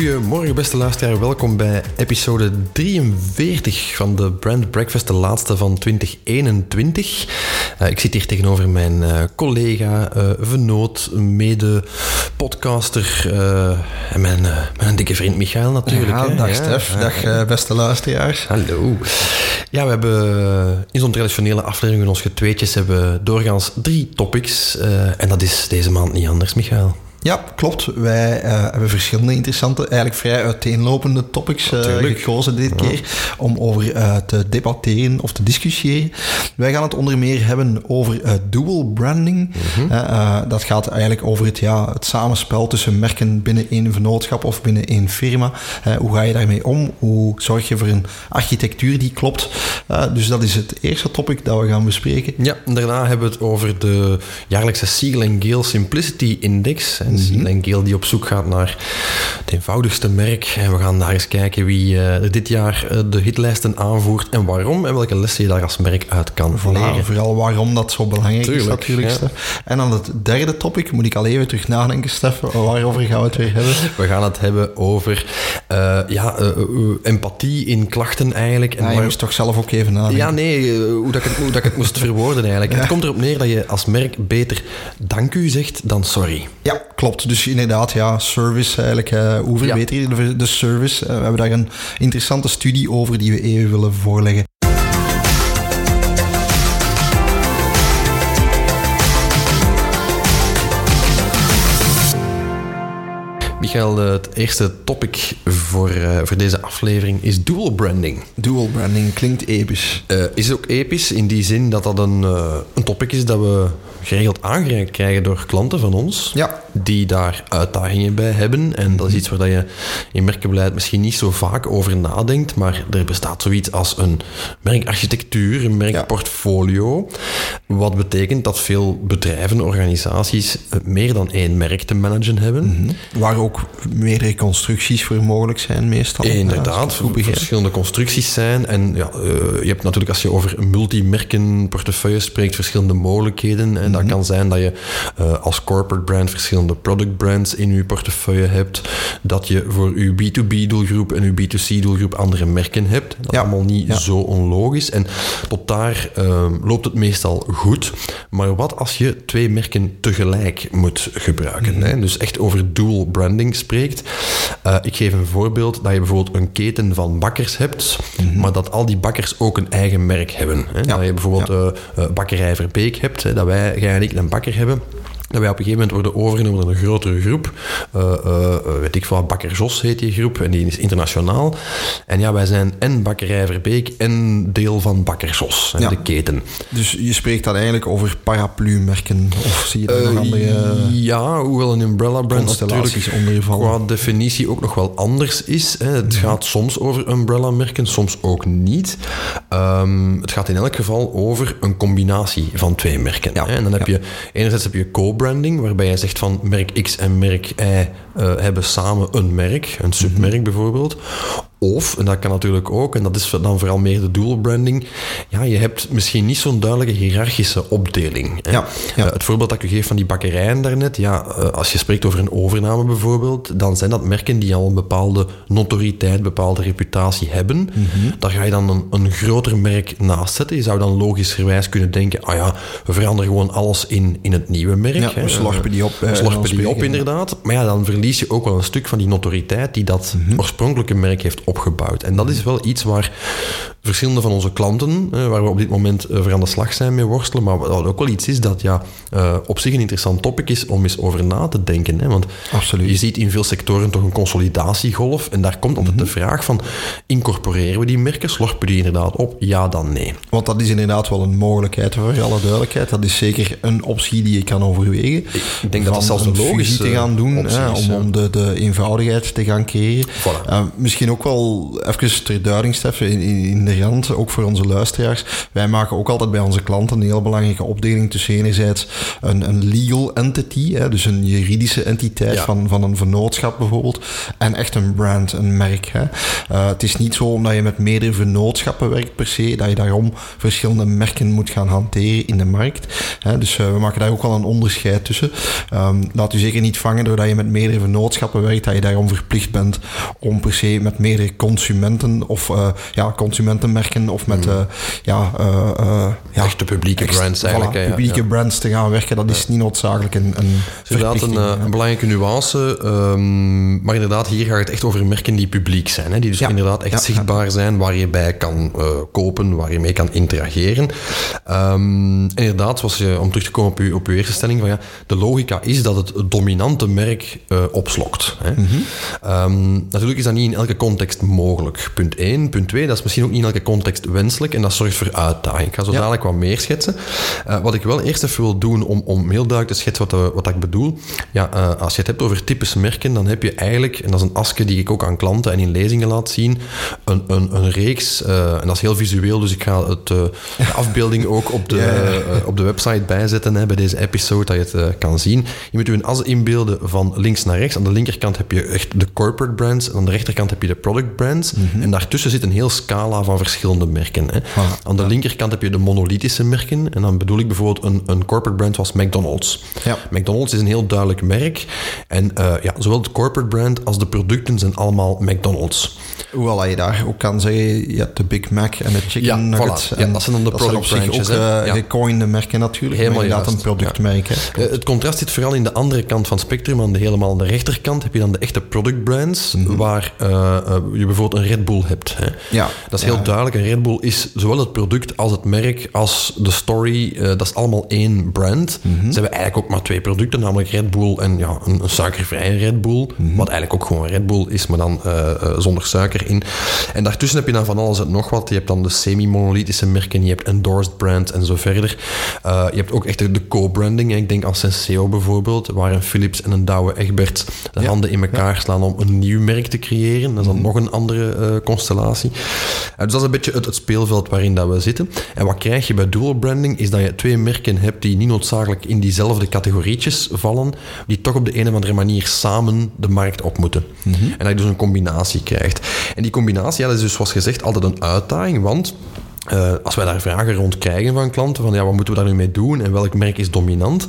Goedemorgen beste luisteraar, welkom bij episode 43 van de Brand Breakfast, de laatste van 2021. Uh, ik zit hier tegenover mijn uh, collega, uh, vennoot, mede-podcaster en mijn, mijn dikke vriend Michael natuurlijk. Ja, hè? dag Ja, Stef, dag eh, beste luisteraars. Hallo. Ja, we hebben in zo'n traditionele aflevering van ons getweetjes hebben doorgaans drie topics. en dat is deze maand niet anders, Michael. Ja, klopt. Wij eh, hebben verschillende interessante, eigenlijk vrij uiteenlopende topics Natuurlijk. gekozen dit keer om over eh, te debatteren of te discussiëren. Wij gaan het onder meer hebben over dual branding. Mhm. Dat gaat eigenlijk over het, ja, het samenspel tussen merken binnen één vennootschap of binnen één firma. Hoe ga je daarmee om? Hoe zorg je voor een architectuur die klopt? Dus dat is het eerste topic dat we gaan bespreken. Ja, daarna hebben we het over de jaarlijkse Siegel Gale Simplicity Index. En Gale die op zoek gaat naar het eenvoudigste merk. En we gaan daar eens kijken wie eh, dit jaar eh, de hitlijsten aanvoert en waarom en welke lessen je daar als merk uit kan Voilà, leren. vooral waarom dat zo belangrijk Tuurlijk, is natuurlijk, ja. En dan het derde topic, moet ik al even terug nadenken, Stef, waarover gaan we het weer hebben? We gaan het hebben over eh, ja, empathie in klachten eigenlijk. En Ja, je moest toch zelf ook even nadenken. Ja, nee, hoe, dat ik het, hoe dat ik het moest verwoorden eigenlijk. Het komt erop neer dat je als merk beter dank u zegt dan sorry. Ja, klopt. Dus inderdaad, ja, service eigenlijk. eh, hoe verbeter je de, de service? Eh, we hebben daar een interessante studie over die we even willen voorleggen. Michael, eh, het eerste topic voor, eh, voor deze aflevering is dual branding. Dual branding klinkt episch. Eh, is ook episch in die zin dat dat een, eh, een topic is dat we geregeld aangereikt krijgen door klanten van ons. Ja. Die daar uitdagingen bij hebben. En dat is iets waar dat je in merkenbeleid misschien niet zo vaak over nadenkt. Maar er bestaat zoiets als een merkarchitectuur, een merkportfolio. Wat betekent dat veel bedrijven, organisaties eh, meer dan één merk te managen hebben. Waar ook meerdere constructies voor mogelijk zijn, meestal. Ik Inderdaad, verschillende constructies zijn. En ja, eh, je hebt natuurlijk als je over multimerkenportefeuille spreekt, verschillende mogelijkheden. En dat kan zijn dat je eh, als corporate brand verschillende product brands in je portefeuille hebt. Dat je voor je B2B-doelgroep en je B2C-doelgroep andere merken hebt. Dat is Ja, allemaal niet ja. zo onlogisch. En tot daar eh, loopt het meestal goed. Maar wat als je twee merken tegelijk moet gebruiken? Hè? Dus echt over dual branding spreekt. Eh, ik geef een voorbeeld dat je bijvoorbeeld een keten van bakkers hebt, maar dat al die bakkers ook een eigen merk hebben. Hè? Dat je bijvoorbeeld eh, eh, bakkerij Verbeek hebt, hè, dat wij, jij en ik, een bakker hebben. Dat wij op een gegeven moment worden overgenomen door een grotere groep. Eh, weet ik veel, Bakker Jos heet die groep en die is internationaal. En ja, wij zijn en Bakkerij Verbeek en deel van Bakker Jos, Ja. de keten. Dus je spreekt dan eigenlijk over paraplu-merken, of zie je daar nog Eh, andere... ja, hoewel een umbrella brand constellaties natuurlijk qua definitie ook nog wel anders is. Hè. Het gaat soms over umbrella merken, soms ook niet. Ehm, het gaat in elk geval over een combinatie van twee merken. Ja, Hè. En dan heb je enerzijds heb je co-branding, waarbij je zegt van merk X en merk Y eh, hebben samen een merk, een submerk bijvoorbeeld. Of, en dat kan natuurlijk ook, en dat is dan vooral meer de dual branding, ja, je hebt misschien niet zo'n duidelijke hiërarchische opdeling. Hè. Ja, ja. Eh, het voorbeeld dat ik u geef van die bakkerijen daarnet, ja, eh, als je spreekt over een overname bijvoorbeeld, dan zijn dat merken die al een bepaalde notoriteit, een bepaalde reputatie hebben. Mhm. Daar ga je dan een, een groter merk naast zetten. Je zou dan logischerwijs kunnen denken, ah ja, we veranderen gewoon alles in, in het nieuwe merk. Ja, hè. we slorpen die op, We eh, slorpen en die op, inderdaad. Maar ja, dan verlies je ook wel een stuk van die notoriteit die dat Mhm. oorspronkelijke merk heeft opgebouwd. En dat is wel iets waar verschillende van onze klanten, eh, waar we op dit moment eh, voor aan de slag zijn mee worstelen, maar wat ook wel iets is dat ja, eh, op zich een interessant topic is om eens over na te denken. Hè? Want Absoluut. je ziet in veel sectoren toch een consolidatiegolf en daar komt altijd de vraag van, incorporeren we die merken, slorpen die inderdaad op? Ja, dan nee. Want dat is inderdaad wel een mogelijkheid, voor alle duidelijkheid. Dat is zeker een optie die je kan overwegen. Ik denk dat dat zelfs een logische te gaan doen, hè, om, om de, de eenvoudigheid te gaan creëren. Voilà. Eh, misschien ook wel even ter duiding, Stef, in, in, de rand, ook voor onze luisteraars. Wij maken ook altijd bij onze klanten een heel belangrijke opdeling tussen enerzijds een, een legal entity, hè, dus een juridische entiteit Ja. van, van een vennootschap bijvoorbeeld, en echt een brand, een merk. Hè. Eh, het is niet zo omdat je met meerdere vennootschappen werkt per se, dat je daarom verschillende merken moet gaan hanteren in de markt. Hè. Dus eh, we maken daar ook wel een onderscheid tussen. Ehm, laat u zeker niet vangen doordat je met meerdere vennootschappen werkt, dat je daarom verplicht bent om per se met meerdere consumenten of eh, ja, consumentenmerken of met eh, ja, eh, ja, Echte publieke ex- brands voilà, eigenlijk, ja, publieke ja. brands te gaan werken, dat is niet noodzakelijk een, een is inderdaad een, een belangrijke nuance. ehm, maar inderdaad, hier gaat het echt over merken die publiek zijn. Hè, die dus inderdaad echt zichtbaar zijn, waar je bij kan kopen, waar je mee kan interageren. Ehm, inderdaad, zoals je, om terug te komen op uw, op uw eerste stelling, van, ja, de logica is dat het dominante merk eh, opslokt. Hè. Mhm. Ehm, natuurlijk is dat niet in elke context mogelijk. Punt 1. Punt 2, dat is misschien ook niet in elke context wenselijk en dat zorgt voor uitdaging. Ik ga zo Ja. dadelijk wat meer schetsen. Eh, wat ik wel eerst even wil doen om, om heel duidelijk te schetsen wat, eh, wat ik bedoel. Ja, eh, als je het hebt over types merken, dan heb je eigenlijk, en dat is een aske die ik ook aan klanten en in lezingen laat zien, een, een, een reeks, en dat is heel visueel, dus ik ga het, de afbeelding ook op de, op de website bijzetten hè, bij deze episode, dat je het kan zien. Je moet je een as inbeelden van links naar rechts. Aan de linkerkant heb je echt de corporate brands en aan de rechterkant heb je de product brands. En daartussen zit een heel scala van verschillende merken. Hè. Aan de linkerkant heb je de monolithische merken. En dan bedoel ik bijvoorbeeld een, een corporate brand zoals McDonald's. Ja. McDonald's is een heel duidelijk merk. En eh, ja, zowel het corporate brand als de producten zijn allemaal McDonald's. Hoewel je daar ook kan zeggen, je hebt de Big Mac en de Chicken Nugget. voilà. Ja, en dat zijn dan de dat product op zich branches, ook Ja. gecoinde merken natuurlijk. Helemaal maar inderdaad juist, een productmerk. hè. Eh, het contrast zit vooral in de andere kant van het spectrum. Aan de helemaal aan de rechterkant heb je dan de echte product brands, waar eh, je bijvoorbeeld een Red Bull hebt. Hè. Ja. Dat is heel Ja. duidelijk. Een Red Bull is zowel het product als het merk, als de story. dat is allemaal één brand. Ze hebben eigenlijk ook maar twee producten, namelijk Red Bull en ja, een, een suikervrije Red Bull. Wat eigenlijk ook gewoon Red Bull is, maar dan zonder suiker in. En daartussen heb je dan van alles en nog wat. Je hebt dan de semi-monolithische merken, je hebt endorsed brands en zo verder. Eh, je hebt ook echt de co-branding. Ik denk aan Senseo bijvoorbeeld, waar een Philips en een Douwe Egberts de Ja. handen in elkaar slaan om een nieuw merk te creëren. Dat is dan nog een andere eh, constellatie. Eh, dus dat is een beetje het, het speelveld waarin dat we zitten. En wat krijg je bij dual branding, is dat je twee merken hebt die niet noodzakelijk in diezelfde categorietjes vallen, die toch op de een of andere manier samen de markt op moeten. En dat je dus een combinatie krijgt. En die combinatie, dat is dus zoals gezegd altijd een uitdaging, want eh, als wij daar vragen rond krijgen van klanten, van ja, wat moeten we daar nu mee doen en welk merk is dominant?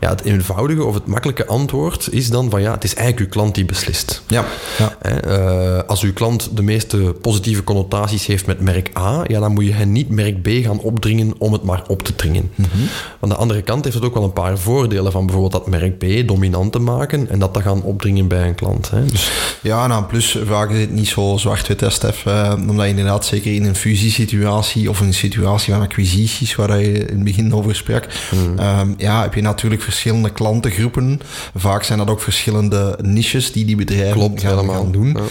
Ja, het eenvoudige of het makkelijke antwoord is dan van ja, het is eigenlijk uw klant die beslist. Ja. ja. Eh, als uw klant de meeste positieve connotaties heeft met merk A, ja, dan moet je hen niet merk B gaan opdringen om het maar op te dringen. Aan de andere kant heeft het ook wel een paar voordelen van bijvoorbeeld dat merk B dominant te maken en dat te gaan opdringen bij een klant. Hè. Dus, Ja, nou, plus vaak is het niet zo zwart-wit, Stef. Eh, omdat je inderdaad zeker in een fusiesituatie of een situatie van acquisities, waar je in het begin over sprak, Hmm. ehm, ja, heb je natuurlijk verschillende klantengroepen. Vaak zijn dat ook verschillende niches die die bedrijven Klopt, gaan, doen. Ja.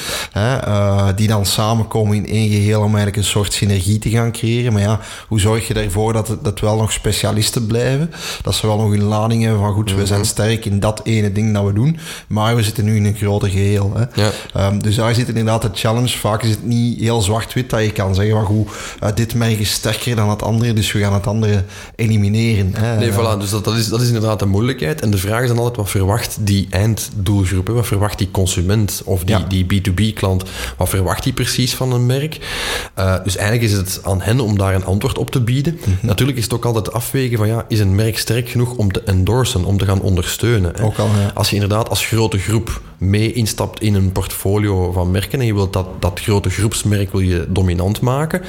Hè, eh, die dan samenkomen in één geheel om eigenlijk een soort synergie te gaan creëren. Maar ja, hoe zorg je ervoor dat het dat wel nog specialisten blijven? Dat ze wel nog een lading hebben van goed, we Mhm. zijn sterk in dat ene ding dat we doen, maar we zitten nu in een groter geheel. Hè. Ja. Ehm, dus daar zit inderdaad de challenge. Vaak is het niet heel zwart-wit dat je kan zeggen van goed, dit merk is sterker dan het andere, dus we gaan het andere elimineren. Hè. Nee, voilà. Dus dat, dat, is, dat is inderdaad de moeilijkheid. En de vraag is dan altijd, wat verwacht die einddoelgroep? hè? Wat verwacht die consument of die, Ja. die B2B-klant? Wat verwacht die precies van een merk? Eh, dus eigenlijk is het aan hen om daar een antwoord op te bieden. Natuurlijk is het ook altijd afwegen van, ja, is een merk sterk genoeg om te endorsen, om te gaan ondersteunen? hè? Ook al, ja. Als je inderdaad als grote groep mee instapt in een portfolio van merken en je wilt dat, dat grote groepsmerk wil je dominant maken.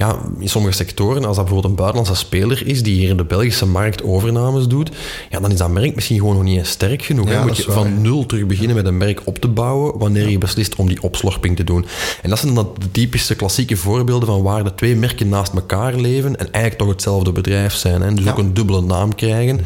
Ja, in sommige sectoren, als dat bijvoorbeeld een buitenlandse speler is die hier in de Belgische markt overnames doet, ja, dan is dat merk misschien gewoon nog niet eens sterk genoeg. Ja, hè. Moet je waar, van nul terug beginnen met een merk op te bouwen wanneer je beslist om die opslorping te doen. En dat zijn dan de typische klassieke voorbeelden van waar de twee merken naast elkaar leven en eigenlijk toch hetzelfde bedrijf zijn. Hè. Dus ook een dubbele naam krijgen.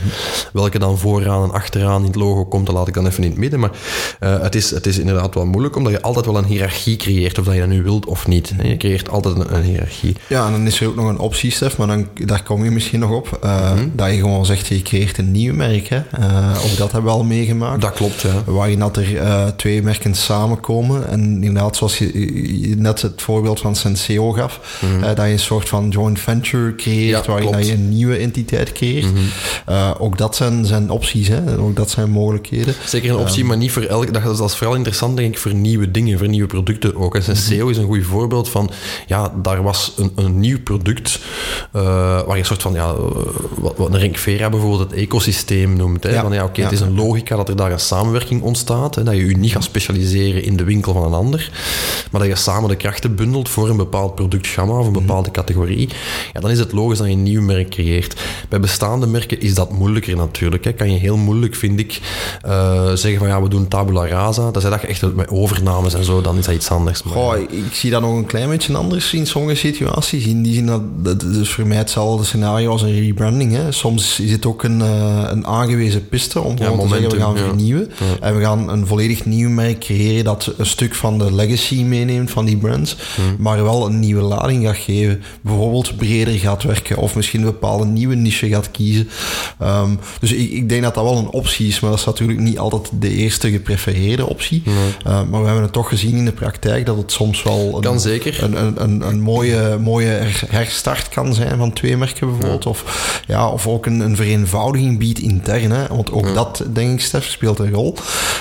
Welke dan vooraan en achteraan in het logo komt, dat laat ik dan even in het midden. Maar eh, het, is, het is inderdaad wel moeilijk, omdat je altijd wel een hiërarchie creëert, of dat je dat nu wilt of niet. Je creëert altijd een, een hiërarchie. Ja, en dan is er ook nog een optie, Stef, maar dan, daar kom je misschien nog op. eh, Mhm. Dat je gewoon zegt, je creëert een nieuw merk. Hè. Eh, ook dat hebben we al meegemaakt. Dat klopt, ja. Waarin dat er eh, twee merken samenkomen. En inderdaad, zoals je, je net het voorbeeld van Senseo gaf, eh, dat je een soort van joint venture creëert, Mhm. Ja, waarin. Mhm. dat je een nieuwe entiteit creëert. Eh, ook dat zijn, zijn opties, hè. ook dat zijn mogelijkheden. Zeker een optie, maar niet voor elk. Dat is, dat is vooral interessant, denk ik, voor nieuwe dingen, voor nieuwe producten ook. En Senseo is een goed voorbeeld van, ja, daar was een, een nieuw product, eh, waar je een soort van, ja, eh, wat, wat een Renkvera bijvoorbeeld het ecosysteem noemt. Hè? Ja. Van, ja, oké, het is een logica dat er daar een samenwerking ontstaat, hè? dat je je niet gaat specialiseren in de winkel van een ander, maar dat je samen de krachten bundelt voor een bepaald productgamma of een bepaalde categorie. Ja, dan is het logisch dat je een nieuw merk creëert. Bij bestaande merken is dat moeilijker natuurlijk. Hè. Kan je heel moeilijk, vind ik, eh, zeggen van ja, we doen tabula rasa. Dat is dat je echt met overnames en zo, dan is dat iets anders. Maar, Goh, ik, ik zie dat nog een klein beetje anders in sommige situaties. In die zin dat, dat is voor mij hetzelfde scenario als een rebranding. Hè. Soms is het ook een, eh, een aangewezen piste om te zeggen, we gaan ja. vernieuwen. En we gaan een volledig nieuw merk creëren dat een stuk van de legacy meeneemt van die brands, maar wel een nieuwe lading gaat geven. Bijvoorbeeld breder gaat werken of misschien een bepaalde nieuwe niche gaat kiezen. Ehm, dus ik, ik denk dat dat wel een optie is, maar dat is natuurlijk niet altijd de eerste geprefereerde optie. Uh, maar we hebben het toch gezien in de praktijk dat het soms wel een, Kan zeker. een, een, een, een mooie, mooie her- herstart kan zijn van twee merken bijvoorbeeld. Of, ja, of ook een, een vereenvoudiging biedt intern. Hè? Want ook dat, denk ik, Stef, speelt een rol.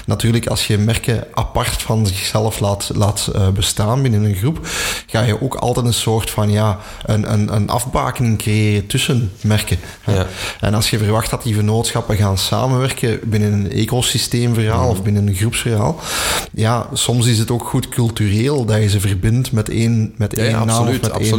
Natuurlijk, als je merken apart van zichzelf laat, laat eh, bestaan binnen een groep, ga je ook altijd een soort van ja, een, een, een afbakening creëren tussen merken. hè. Ja. En als je verwacht dat die vernootschappen gaan samenwerken binnen een ecosysteemverhaal of binnen een groepsverhaal, ja, soms is het ook goed cultureel dat je ze verbindt met één, met één naam of met absoluut. één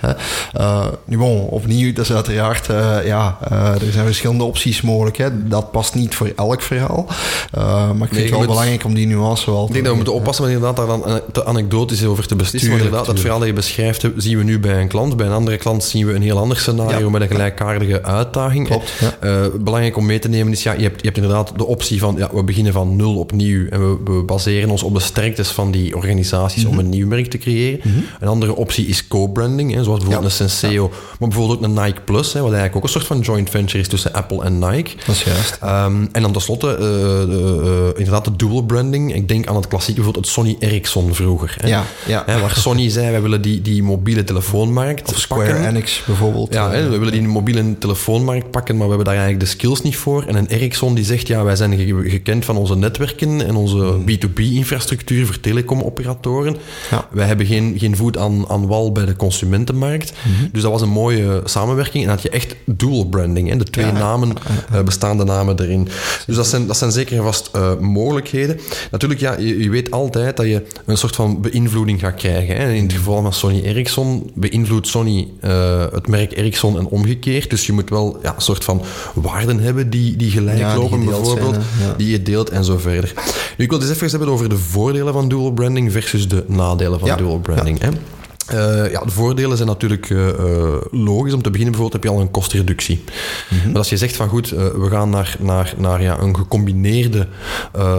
Hè. Eh, nu bon, opnieuw, dat is uiteraard, eh, ja, eh, er zijn verschillende opties mogelijk. Hè. Dat past niet voor elk verhaal. Eh, maar ik vind Nee, het wel moet- belangrijk om die nuance wel Ik denk dat we moeten oppassen met inderdaad daar dan te anekdotisch over te beslissen. Want inderdaad, dat verhaal dat je beschrijft, zien we nu bij een klant. Bij een andere klant zien we een heel ander scenario Ja. met een gelijkaardige uitdaging. Klopt, ja. Belangrijk om mee te nemen is, ja, je hebt, je hebt inderdaad de optie van, ja, we beginnen van nul opnieuw en we, we baseren ons op de sterktes van die organisaties Mhm. om een nieuw merk te creëren. Een andere optie is co-branding, zoals bijvoorbeeld Ja. een Senseo, maar bijvoorbeeld ook een Nike Plus, hè, wat eigenlijk ook een soort van joint venture is tussen Apple en Nike. Dat is juist. Ehm, en dan tenslotte, eh, inderdaad, de dual branding. Ik denk aan het klassieke bijvoorbeeld het Sony Ericsson vroeger. Hè? Ja, ja. Hè, waar Sony zei, wij willen die, die mobiele telefoonmarkt Of Square pakken. Enix bijvoorbeeld. Ja, hè, we willen die mobiele telefoonmarkt pakken, maar we hebben daar eigenlijk de skills niet voor. En een Ericsson die zegt, ja, wij zijn ge- gekend van onze netwerken en onze B2B-infrastructuur voor telecomoperatoren. Ja. Wij hebben geen, geen voet aan, aan wal bij de consumentenmarkt. Mhm. Dus dat was een mooie samenwerking. En had je echt dual branding, hè, de twee Ja. namen, eh, bestaande namen erin. Dus dat zijn, dat zijn zeker vast eh, mogelijkheden. Natuurlijk, ja, je, je weet altijd dat je een soort van beïnvloeding gaat krijgen. Hè. In het geval van Sony Ericsson beïnvloedt Sony eh, het merk Ericsson en omgekeerd. Dus je moet wel ja, een soort van waarden hebben die, die gelijk Ja, lopen, bijvoorbeeld. zijn, hè. Ja. Die je deelt en zo verder. Nu, ik wil het eens even hebben over de voordelen van dual branding versus de nadelen van dual branding. Hè. Eh, ja, de voordelen zijn natuurlijk eh, eh, logisch. Om te beginnen bijvoorbeeld heb je al een kostreductie. Maar als je zegt van goed, we gaan naar, naar, naar ja, een gecombineerde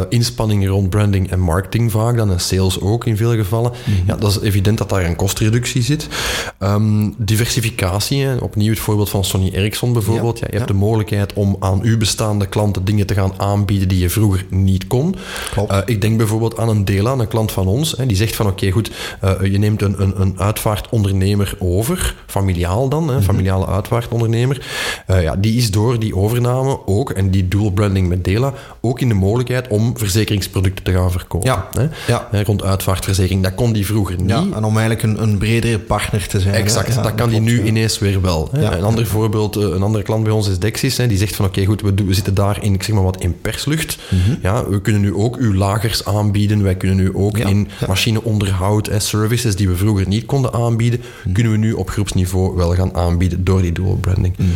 inspanning rond branding en marketing vaak, dan en sales ook in veel gevallen, ja, dat is evident dat daar een kostreductie zit. Ehm, diversificatie, hè. opnieuw het voorbeeld van Sony Ericsson bijvoorbeeld. Ja, Ja, je hebt de mogelijkheid om aan uw bestaande klanten dingen te gaan aanbieden die je vroeger niet kon. Ik denk bijvoorbeeld aan een deel aan een klant van ons, hè, die zegt van oké goed, je neemt een, een, een, uitvaartondernemer over, familiaal dan, hè, familiale uitvaartondernemer. Eh, ja, die is door die overname ook, en die dual branding met Dela, ook in de mogelijkheid om verzekeringsproducten te gaan verkopen. Ja. Hè? Ja. Hè, Rond uitvaartverzekering. Dat kon die vroeger niet. Ja, en om eigenlijk een, een bredere partner te zijn. Exact, Ja, dat kan die nu ineens weer wel. Hè. Een ander voorbeeld, eh, een andere klant bij ons is Dexis. Hè, die zegt van oké, goed, we, zitten daar in, ik zeg maar wat, in perslucht. Mhm. ja, we kunnen nu ook uw lagers aanbieden. Wij kunnen nu ook in machineonderhoud en services die we vroeger niet konden aanbieden, kunnen we nu op groepsniveau wel gaan aanbieden door die dual branding. Mhm.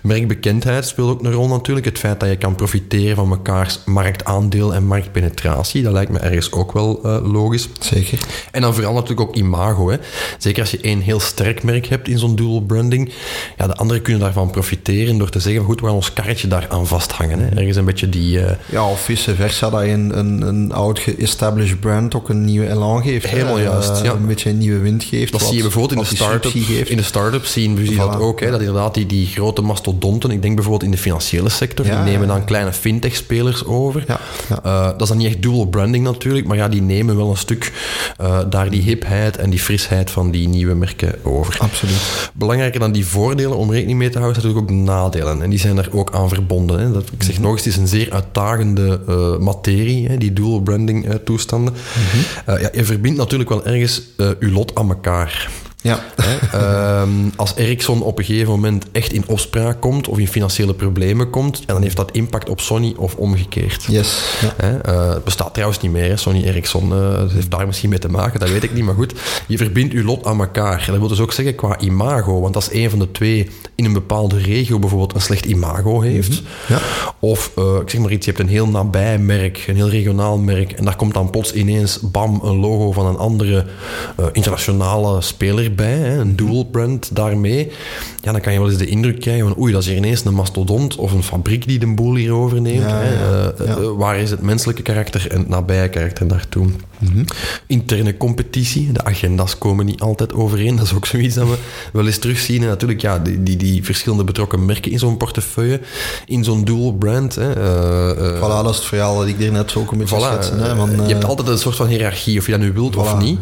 Merkbekendheid speelt ook een rol natuurlijk. Het feit dat je kan profiteren van mekaars marktaandeel en marktpenetratie, dat lijkt me ergens ook wel eh, logisch. Zeker. En dan vooral natuurlijk ook imago. Hè. Zeker als je één heel sterk merk hebt in zo'n dual branding. Ja, de anderen kunnen daarvan profiteren door te zeggen, goed, we gaan ons karretje daar aan vasthangen. Hè. Ergens een beetje die... eh, Ja, of vice versa, dat je een, een, een oud ge-established brand ook een nieuwe elan geeft. hè. Helemaal juist, Eh, ja. Een beetje een nieuwe wind geeft. Dat wat- zie je bijvoorbeeld in de start-up geeft. in de start-up zien zie je dat ook. Hè, dat inderdaad die, die grote mastodonten, ik denk bijvoorbeeld in de financiële sector, Ja, die nemen dan kleine fintech-spelers over. Ja. Eh, dat is dan niet echt dual branding natuurlijk, maar ja, die nemen wel een stuk eh, daar die hipheid en die frisheid van die nieuwe merken over. Absoluut. Belangrijker dan die voordelen om rekening mee te houden, zijn natuurlijk ook de nadelen. En die zijn daar ook aan verbonden. Hè. Dat, ik zeg nog eens, het is een zeer uitdagende eh, materie, hè, die dual branding toestanden. Eh, ja, je verbindt natuurlijk wel ergens je lot aan elkaar. elkaar. Ja. Hè. Ehm, als Ericsson op een gegeven moment echt in opspraak komt of in financiële problemen komt, ja, dan heeft dat impact op Sony of omgekeerd. Yes. Ja. Hè, eh, het bestaat trouwens niet meer, hè, Sony Ericsson. eh, dat heeft daar misschien mee te maken, dat weet ik niet. Maar goed, je verbindt je lot aan elkaar. Dat wil dus ook zeggen qua imago. Want als een van de twee in een bepaalde regio bijvoorbeeld een slecht imago heeft, Ja. of eh, ik zeg maar iets, je hebt een heel nabij merk, een heel regionaal merk, en daar komt dan plots ineens, bam, een logo van een andere internationale speler bij, hè, een dual brand daarmee, ja, dan kan je wel eens de indruk krijgen van oei, dat is hier ineens een mastodont of een fabriek die de boel hier overneemt. Ja, hè. ja, Eh, ja. eh, waar is het menselijke karakter en het nabije karakter daartoe? Mhm. Interne competitie, de agenda's komen niet altijd overeen. Dat is ook zoiets dat we wel eens terugzien. En natuurlijk, ja, die, die, die verschillende betrokken merken in zo'n portefeuille, in zo'n dual brand. Hè, eh, Voilà, dat is het verhaal dat ik er net ook een beetje voilà, schetsen. Hè, van, je hebt altijd een soort van hiërarchie, of je dat nu wilt of niet.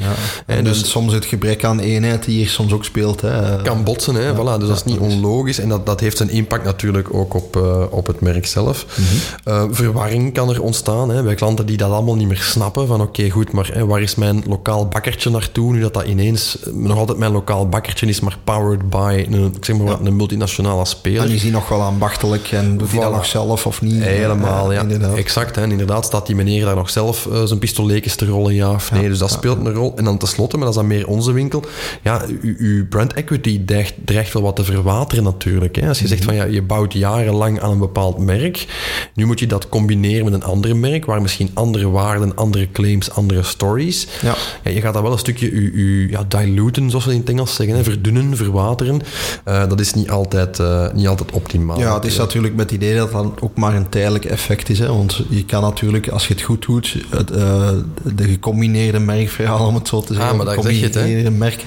En En dus dus soms het gebrek aan eenheid die hier soms ook speelt. Hè. kan botsen, hè, voilà, dus dat is niet onlogisch. En dat, dat heeft zijn impact natuurlijk ook op, eh, op het merk zelf. Mhm. Eh, verwarring kan er ontstaan hè, bij klanten die dat allemaal niet meer snappen. Van oké, goed, maar hè, waar is mijn lokaal bakkertje naartoe? Nu dat dat ineens eh, nog altijd mijn lokaal bakkertje is, maar powered by een, ik zeg maar, wat, een multinationale speler. Dan is hij nog wel aanbachtelijk en doet hij dat nog zelf of niet. Helemaal, ja. inderdaad. Exact. Hè. En inderdaad staat die meneer daar nog zelf zijn pistoletjes te rollen, ja of nee. dus dat speelt een rol. En dan tenslotte, maar dat is dan meer onze winkel, ja, u- uw brand equity dreigt, dreigt wel wat te verwateren natuurlijk. Hè. Als je zegt van ja, je bouwt jarenlang aan een bepaald merk, nu moet je dat combineren met een ander merk, waar misschien andere waarden, andere claims, andere stories. Ja. Ja, je gaat dat wel een stukje u, u, ja, diluten, zoals we in het Engels zeggen, hè. verdunnen, verwateren. Eh, dat is niet altijd, eh, niet altijd optimaal. Ja, het is natuurlijk met het idee dat dat ook maar een tijdelijk effect is. Hè? Want je kan natuurlijk, als je het goed doet, het, eh, de gecombineerde merkverhaal, om het zo te zeggen, Ah, maar daar zeg je het, hè. merk,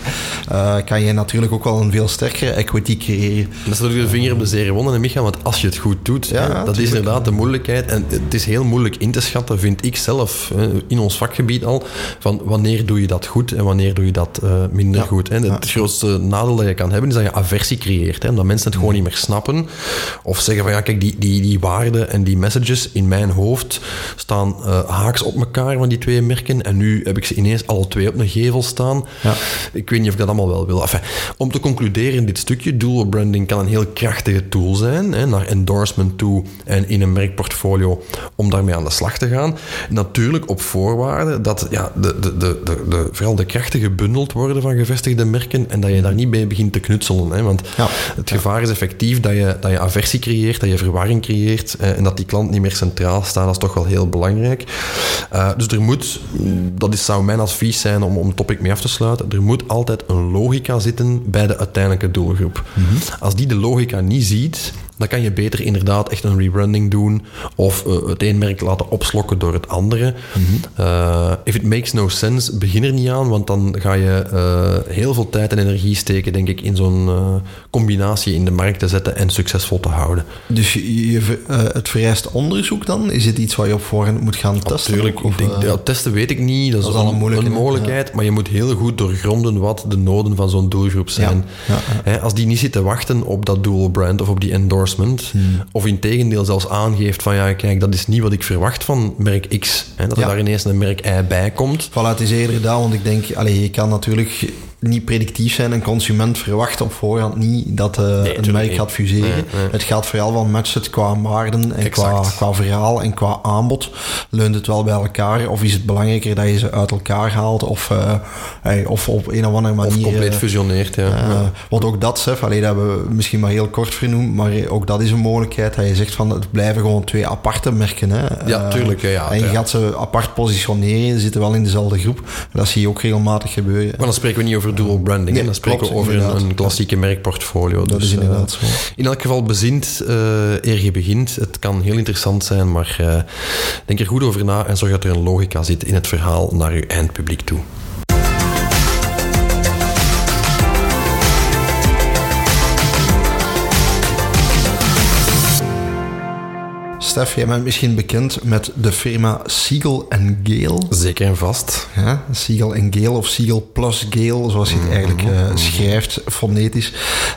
eh, kan je natuurlijk ook wel een veel sterkere equity creëren. Dat is natuurlijk de vinger op de zere wonden, Micha, want als je het goed doet, Ja, hè, dat is inderdaad de moeilijkheid. En het is heel moeilijk in te schatten, vind ik zelf, hè, in ons vakgebied al, van wanneer doe je dat goed en wanneer doe je dat eh, minder Ja. goed. Hè. Het Ja. grootste nadeel dat je kan hebben, is dat je aversie creëert. Hè, omdat mensen het gewoon niet meer snappen. Of zeggen van, ja, kijk, die, die, die waarden en die messages in mijn hoofd staan eh, haaks op elkaar van die twee merken. En nu heb ik ze ineens alle twee op een gevel staan. Ja. Ik weet niet of ik dat allemaal wel wil. Enfin, om te concluderen in dit stukje, dual branding kan een heel krachtige tool zijn, hè, naar endorsement toe en in een merkportfolio om daarmee aan de slag te gaan. Natuurlijk op voorwaarde dat ja, de, de, de, de, de, vooral de krachten gebundeld worden van gevestigde merken en dat je daar niet mee begint te knutselen. Hè, want Ja. het gevaar is effectief dat je, dat je aversie creëert, dat je verwarring creëert eh, en dat die klant niet meer centraal staat. Dat is toch wel heel belangrijk. Eh, dus er moet, dat is, zou mijn advies zijn om, om topic mee af te sluiten, er moet altijd een logica zitten bij de uiteindelijke doelgroep. Als die de logica niet ziet dan kan je beter inderdaad echt een rebranding doen of uh, het een merk laten opslokken door het andere. Uh, if it makes no sense, begin er niet aan, want dan ga je uh, heel veel tijd en energie steken, denk ik, in zo'n combinatie in de markt te zetten en succesvol te houden. Dus je, je, het vereist onderzoek dan? Is het iets waar je op voorhand moet gaan testen? Natuurlijk, ik denk, ja, testen weet ik niet, dat, dat is al een, een mogelijkheid, ja. maar je moet heel goed doorgronden wat de noden van zo'n doelgroep zijn. Ja, He, als die niet zitten wachten op dat dual brand of op die endorsement, hmm. of in tegendeel zelfs aangeeft van ja, kijk, dat is niet wat ik verwacht van merk X. Hè, dat er daar ineens een merk Y bij komt. Voilà, het is eerder dat, want ik denk, allee, je kan natuurlijk niet predictief zijn. Een consument verwacht op voorhand niet dat uh, nee, een merk gaat fuseren. Nee, nee. Het gaat vooral wel matchen qua waarden en qua, qua verhaal en qua aanbod. Leunt het wel bij elkaar? Of is het belangrijker dat je ze uit elkaar haalt? Of, uh, hey, of op een of andere manier... Of compleet uh, fusioneert, ja. Want ook dat, Sef, alleen dat hebben we misschien maar heel kort vernoemd, maar ook dat is een mogelijkheid. Dat je zegt van, het blijven gewoon twee aparte merken. Hè. Ja, tuurlijk. Ja, en je ja. gaat ze apart positioneren. Ze zitten wel in dezelfde groep. Dat zie je ook regelmatig gebeuren. Maar dan spreken we niet over dual branding. Nee, dan spreken klopt, we over een, een, klassieke merkportfolio. Dat dus, is inderdaad zo. In elk geval bezint uh, eer je begint. Het kan heel interessant zijn, maar uh, denk er goed over na en zorg dat er een logica zit in het verhaal naar uw eindpubliek toe. Stef, jij bent misschien bekend met de firma Siegel Gale. Zeker en vast. Ja, Siegel Gale of Siegel plus Gale, zoals je het eigenlijk uh, schrijft, fonetisch.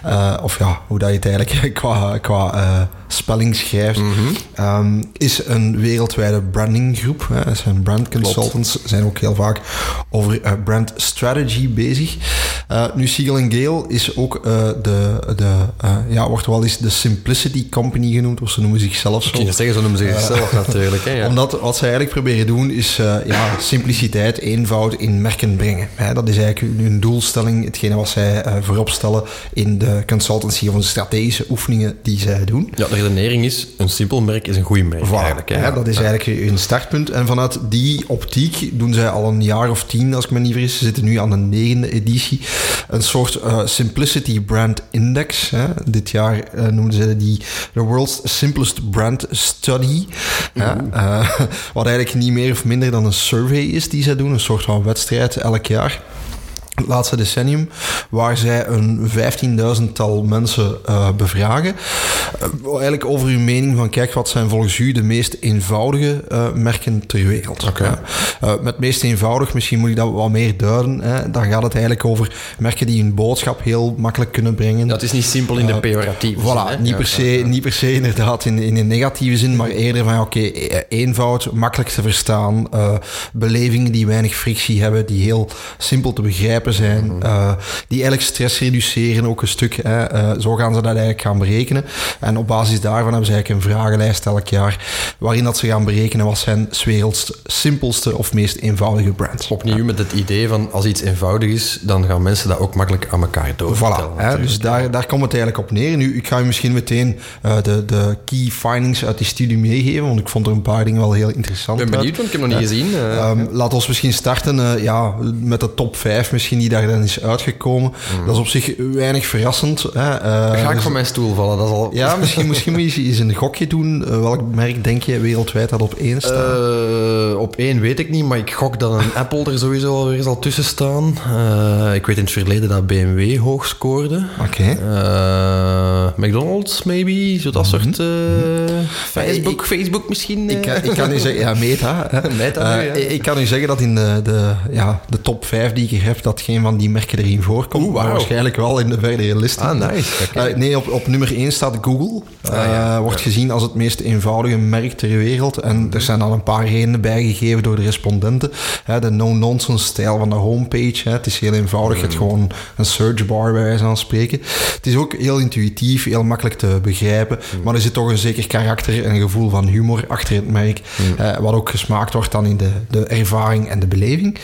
Uh, of ja, hoe dat je het eigenlijk qua, qua uh, spelling schrijft. Mm -hmm. um, is een wereldwijde brandinggroep. Hè. Zijn brand consultants, Klopt. zijn ook heel vaak over brand strategy bezig. nu, Siegel Gale is ook de, de ja, wordt wel eens de Simplicity Company genoemd, of ze noemen zichzelf zo. Zeggen, zo noemen ze zichzelf uh, natuurlijk. Hè, ja. Omdat wat ze eigenlijk proberen doen is uh, ja, simpliciteit, eenvoud in merken brengen. Hè, dat is eigenlijk hun doelstelling, hetgene wat zij uh, voorop stellen in de consultancy of de strategische oefeningen die zij doen. Ja, de redenering is, een simpel merk is een goed merk voilà, eigenlijk. Hè, ja, dat is eigenlijk hun startpunt. En vanuit die optiek doen zij al een jaar of tien, als ik me niet vergis, ze zitten nu aan de negende editie, een soort Simplicity Brand Index. Hè. Dit jaar noemden ze die The World's Simplest Brand Study. Ja, uh, wat eigenlijk niet meer of minder dan een survey is die zij doen, een soort van wedstrijd elk jaar het laatste decennium, waar zij een 15.000-tal mensen uh, bevragen. Uh, eigenlijk over uw mening van, kijk, wat zijn volgens u de meest eenvoudige uh, merken ter wereld? Okay. met meest eenvoudig, misschien moet ik dat wat meer duiden, hè, dan gaat het eigenlijk over merken die hun boodschap heel makkelijk kunnen brengen. Dat is niet simpel in de pejoratieve voilà, zin, niet, per se, niet per se inderdaad in, in een negatieve zin, maar eerder van, oké, okay, eenvoud, makkelijk te verstaan, belevingen die weinig frictie hebben, die heel simpel te begrijpen zijn, mm -hmm. uh, die eigenlijk stress reduceren ook een stuk. Hè. Uh, zo gaan ze dat eigenlijk gaan berekenen. En op basis daarvan hebben ze eigenlijk een vragenlijst elk jaar, waarin dat ze gaan berekenen wat zijn werelds simpelste of meest eenvoudige brands. Opnieuw ja. met het idee van als iets eenvoudig is, dan gaan mensen dat ook makkelijk aan elkaar doorvertellen. Voilà, hè, dus daar, daar komt het eigenlijk op neer. Nu, ik ga je misschien meteen uh, de, de key findings uit die studie meegeven, want ik vond er een paar dingen wel heel interessant. Ik ben benieuwd, want ik heb nog niet gezien. Um. Laat ons misschien starten ja, met de top 5 misschien die daar dan is uitgekomen. Mm. Dat is op zich weinig verrassend. Hè. Uh, Ga ik dus, van mijn stoel vallen? Dat is al... Ja, misschien, misschien moet je eens een gokje doen. Uh, welk merk denk je wereldwijd dat op één staat? Uh, op één weet ik niet, maar ik gok dat een Apple er sowieso alweer zal tussen staan. ik weet in het verleden dat BMW hoog scoorde. Oké. Okay. McDonald's, maybe? Zo dat mm -hmm. soort... Facebook, Facebook misschien? Ik, ik, kan u zeggen... Ja, Meta. Meta ja. Ik kan u zeggen dat in de, de, ja, de top 5 die ik heb, dat geen van die merken erin voorkomt. Oeh, wow. Maar waarschijnlijk wel in de verdere list. Ah, nice. Okay. Uh, nee, op, op nummer 1 staat Google. Ah, ja. Wordt gezien als het meest eenvoudige merk ter wereld. En mm-hmm. er zijn al een paar redenen bijgegeven door de respondenten. De no-nonsense stijl van de homepage. Het is heel eenvoudig. Mm. Het gewoon een search bar bij wijze van spreken. Het is ook heel intuïtief, heel makkelijk te begrijpen. Mm. Maar er zit toch een zeker karakter en een gevoel van humor achter het merk. Mm. Wat ook gesmaakt wordt dan in de, de ervaring en de beleving.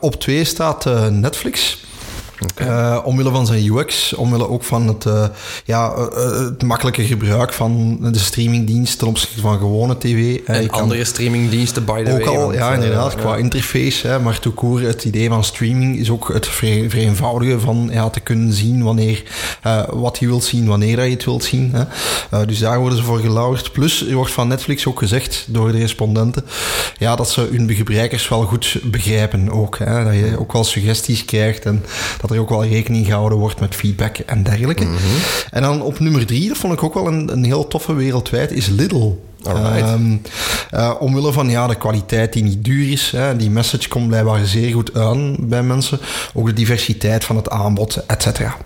op 2 staat Netflix. Uh, omwille van zijn UX, omwille ook van het, uh, ja, uh, het makkelijke gebruik van de streamingdienst ten opzichte van gewone tv. En andere streamingdiensten, by the ook way. Ook al, ja, inderdaad, qua interface. Hè, maar toekoer, het idee van streaming is ook het vereenvoudigen van ja, te kunnen zien wanneer, wat je wilt zien, wanneer je het wilt zien. Hè. dus daar worden ze voor gelauwerd. Plus, er wordt van Netflix ook gezegd door de respondenten, ja, dat ze hun gebruikers wel goed begrijpen ook. Hè, dat je ook wel suggesties krijgt en dat er ook wel rekening gehouden wordt met feedback en dergelijke. Mhm. En dan op nummer drie, dat vond ik ook wel een, een heel toffe wereldwijd, is Lidl. Um, uh, omwille van ja, de kwaliteit die niet duur is. Hè, die message komt blijkbaar zeer goed aan bij mensen. Ook de diversiteit van het aanbod, et cetera.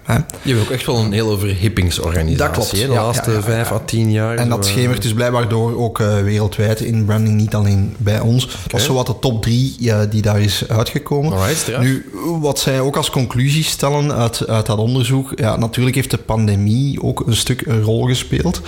Je hebt ook echt wel een hele verhippingsorganisatie. Dat klopt. Hè, de ja, laatste ja, ja, vijf à tien jaar. En dat schemert dus blijkbaar door ook uh, wereldwijd in branding, niet alleen bij ons. Okay. Dat was zo wat de top drie die daar is uitgekomen. Alright, nu, wat zij ook als conclusie stellen uit, uit dat onderzoek. Ja, natuurlijk heeft de pandemie ook een stuk een rol gespeeld.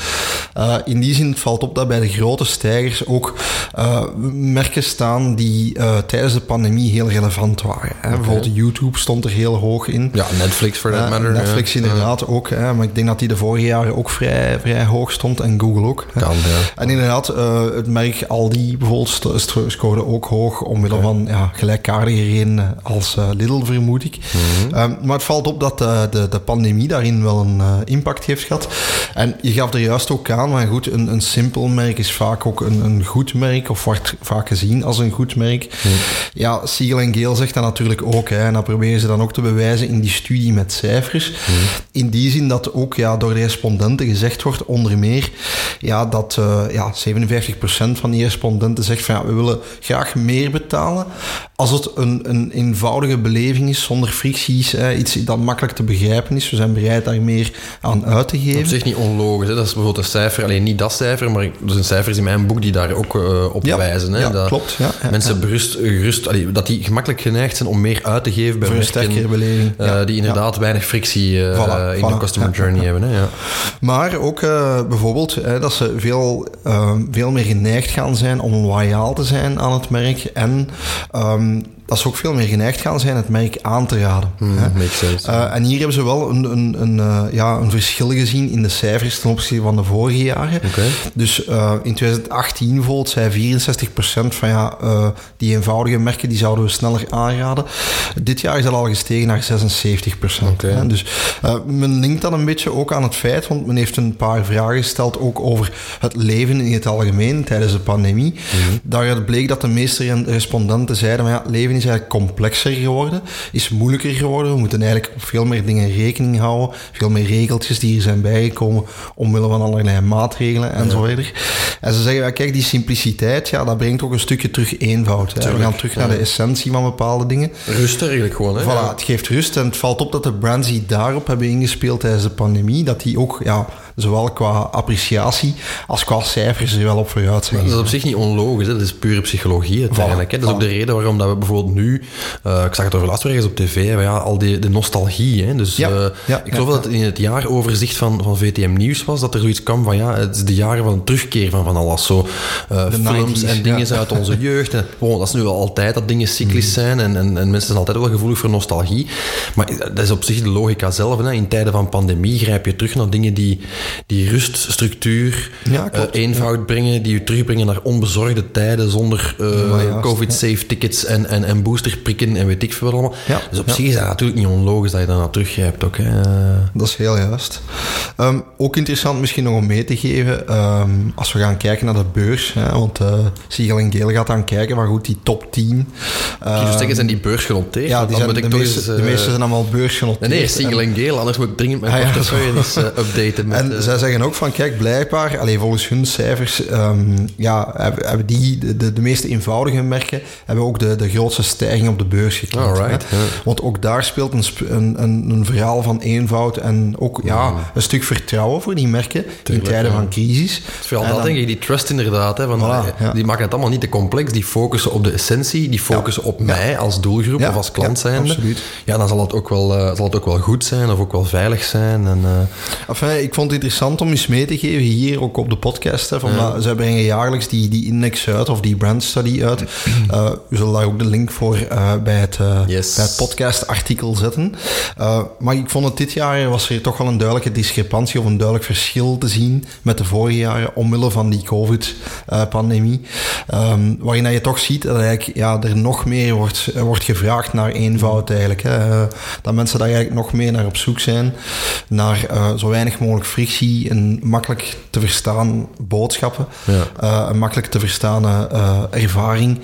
In die zin valt op dat bij de grote stijgers ook uh, merken staan die uh, tijdens de pandemie heel relevant waren. Hè. Okay. Bijvoorbeeld YouTube stond er heel hoog in. Ja, Netflix for that matter. Netflix inderdaad ook, hè, maar ik denk dat die de vorige jaren ook vrij, vrij hoog stond en Google ook. Hè. Kan, ja. En inderdaad, het merk Aldi bijvoorbeeld scoorde ook hoog omwille okay. van ja, gelijkaardige redenen als Lidl, vermoed ik. Mm -hmm. um, maar het valt op dat de, de, de pandemie daarin wel een impact heeft gehad. En je gaf er juist ook aan, maar goed, een, een simpel merk is vaak ook een, een goed merk, of wordt vaak gezien als een goed merk. Hmm. Ja, Siegel en Geel zegt dat natuurlijk ook. Hè, en dat proberen ze dan ook te bewijzen in die studie met cijfers. In die zin dat ook ja, door de respondenten gezegd wordt, onder meer, ja, dat uh, ja, 57% van die respondenten zegt van ja, we willen graag meer betalen als het een, een eenvoudige beleving is, zonder fricties, hè, iets dat makkelijk te begrijpen is. We zijn bereid daar meer aan uit te geven. Op zich niet onlogisch. Hè? Dat is bijvoorbeeld een cijfer, alleen niet dat cijfer, maar er zijn cijfers in mijn boek die daar ook uh, op ja, wijzen. Hè? Ja, dat klopt. Ja, mensen berust, gerust, allee, dat die gemakkelijk geneigd zijn om meer uit te geven bij Voor een sterkere beleving. uh, die inderdaad weinig frictie uh, Voilà, in de customer journey hebben. Hè? Ja. Maar ook eh, bijvoorbeeld hè, dat ze veel, eh, veel meer geneigd gaan zijn om loyaal te zijn aan het merk. En um, dat ze ook veel meer geneigd gaan zijn het merk aan te raden. Hmm, hè. Eh, en hier hebben ze wel een, een, een, eh, ja, een verschil gezien in de cijfers ten opzichte van de vorige jaren. Dus eh, in 2018 bijvoorbeeld zei 64% van ja, die eenvoudige merken die zouden we sneller aanraden. Dit jaar is dat al gestegen naar 76%. Oké. hè. Dus men linkt dat een beetje ook aan het feit, want men heeft een paar vragen gesteld ook over het leven in het algemeen tijdens de pandemie. Mhm. Daaruit bleek dat de meeste respondenten zeiden, maar ja, leven is eigenlijk complexer geworden, is moeilijker geworden. We moeten eigenlijk op veel meer dingen rekening houden, veel meer regeltjes die er zijn bijgekomen omwille van allerlei maatregelen en zo verder. En ze zeggen, ja, kijk, die simpliciteit, ja, dat brengt ook een stukje terug eenvoud. Hè. We gaan terug naar de essentie van bepaalde dingen. Rust eigenlijk gewoon. Hè? Voilà, het geeft rust en het valt op dat de brands die daarop hebben ingespeeld tijdens de pandemie, dat die ook, ja, zowel qua appreciatie als qua cijfers er wel op vooruit zijn. Dat is op zich niet onlogisch, hè? dat is pure psychologie uiteindelijk. hè. Dat is ook de reden waarom dat we bijvoorbeeld nu, uh, ik zag het over laatst weer eens op tv, maar ja, al die de nostalgie. Hè? Dus Ja, uh, ja, ik geloof ja, dat het in het jaaroverzicht van, van VTM Nieuws was, dat er zoiets kwam van ja, het is de jaren van een terugkeer van van alles. Zo, uh, De films 90s, en dingen uit onze jeugd. En, dat is nu wel altijd dat dingen cyclisch zijn en, en, en mensen zijn altijd wel gevoelig voor nostalgie. Maar dat is op zich de logica zelf. Hè? In tijden van pandemie grijp je terug naar dingen die, die rust, structuur, Ja, eh, eenvoud brengen, die je terugbrengen naar onbezorgde tijden zonder eh, COVID-safe tickets en, en, en boosterprikken en weet ik veel wat allemaal. Dus op zich is dat natuurlijk niet onlogisch dat je daar naar teruggrijpt ook. Hè. Dat is heel juist. Ehm, ook interessant misschien nog om mee te geven, ehm, als we gaan kijken naar de beurs, hè, want uh, Siegel en Geel gaat dan kijken, maar goed, die top 10. Uh, dus zeggen, zijn die beurs genoteerd? Ja, die zijn, de, meeste, eens, de eh, meeste zijn allemaal beursgenoteerd. Nee, nee, Siegel en Geel, anders moet ik dringend mijn Ah, portefeuille zo. eens eh, updaten. Met, En zij zeggen ook van, kijk, blijkbaar, allee, volgens hun cijfers, ehm, ja, hebben, hebben die, de, de, de meeste eenvoudige merken, hebben ook de, de grootste stijging op de beurs gekend. Hè. ja. Want ook daar speelt een, een, een, een verhaal van eenvoud en ook ja, een stuk vertrouwen voor die merken Tuurlijk, in tijden ja. van crisis. Het is vooral En dat, dan- denk ik, die trust inderdaad. Hè, van, Voilà, ja. Die maken het allemaal niet te complex. Die focussen op de essentie. Die focussen op mij als doelgroep of als klant absoluut. Ja, dan zal het, ook wel, eh, zal het ook wel goed zijn of ook wel veilig zijn. En, Enfin, ik vond het interessant om eens mee te geven hier ook op de podcast. Hè, van, Ja. Zij brengen jaarlijks die, die index uit of die brand study uit. Eh, we zullen daar ook de link voor eh, bij, het, Yes. bij het podcast-artikel zetten. Maar ik vond het dit jaar was er toch wel een duidelijke discrepantie of een duidelijk verschil te zien met de vorige jaren omwille van die COVID-pandemie. Ehm, waarin je toch ziet dat eigenlijk, ja, er nog meer wordt, wordt gevraagd naar eenvoud eigenlijk. Hè. Dat mensen daar eigenlijk nog meer naar op zoek zijn. Naar zo weinig mogelijk frictie en makkelijk te verstaan boodschappen. Ja. Eh, een makkelijk te verstaan eh, ervaring.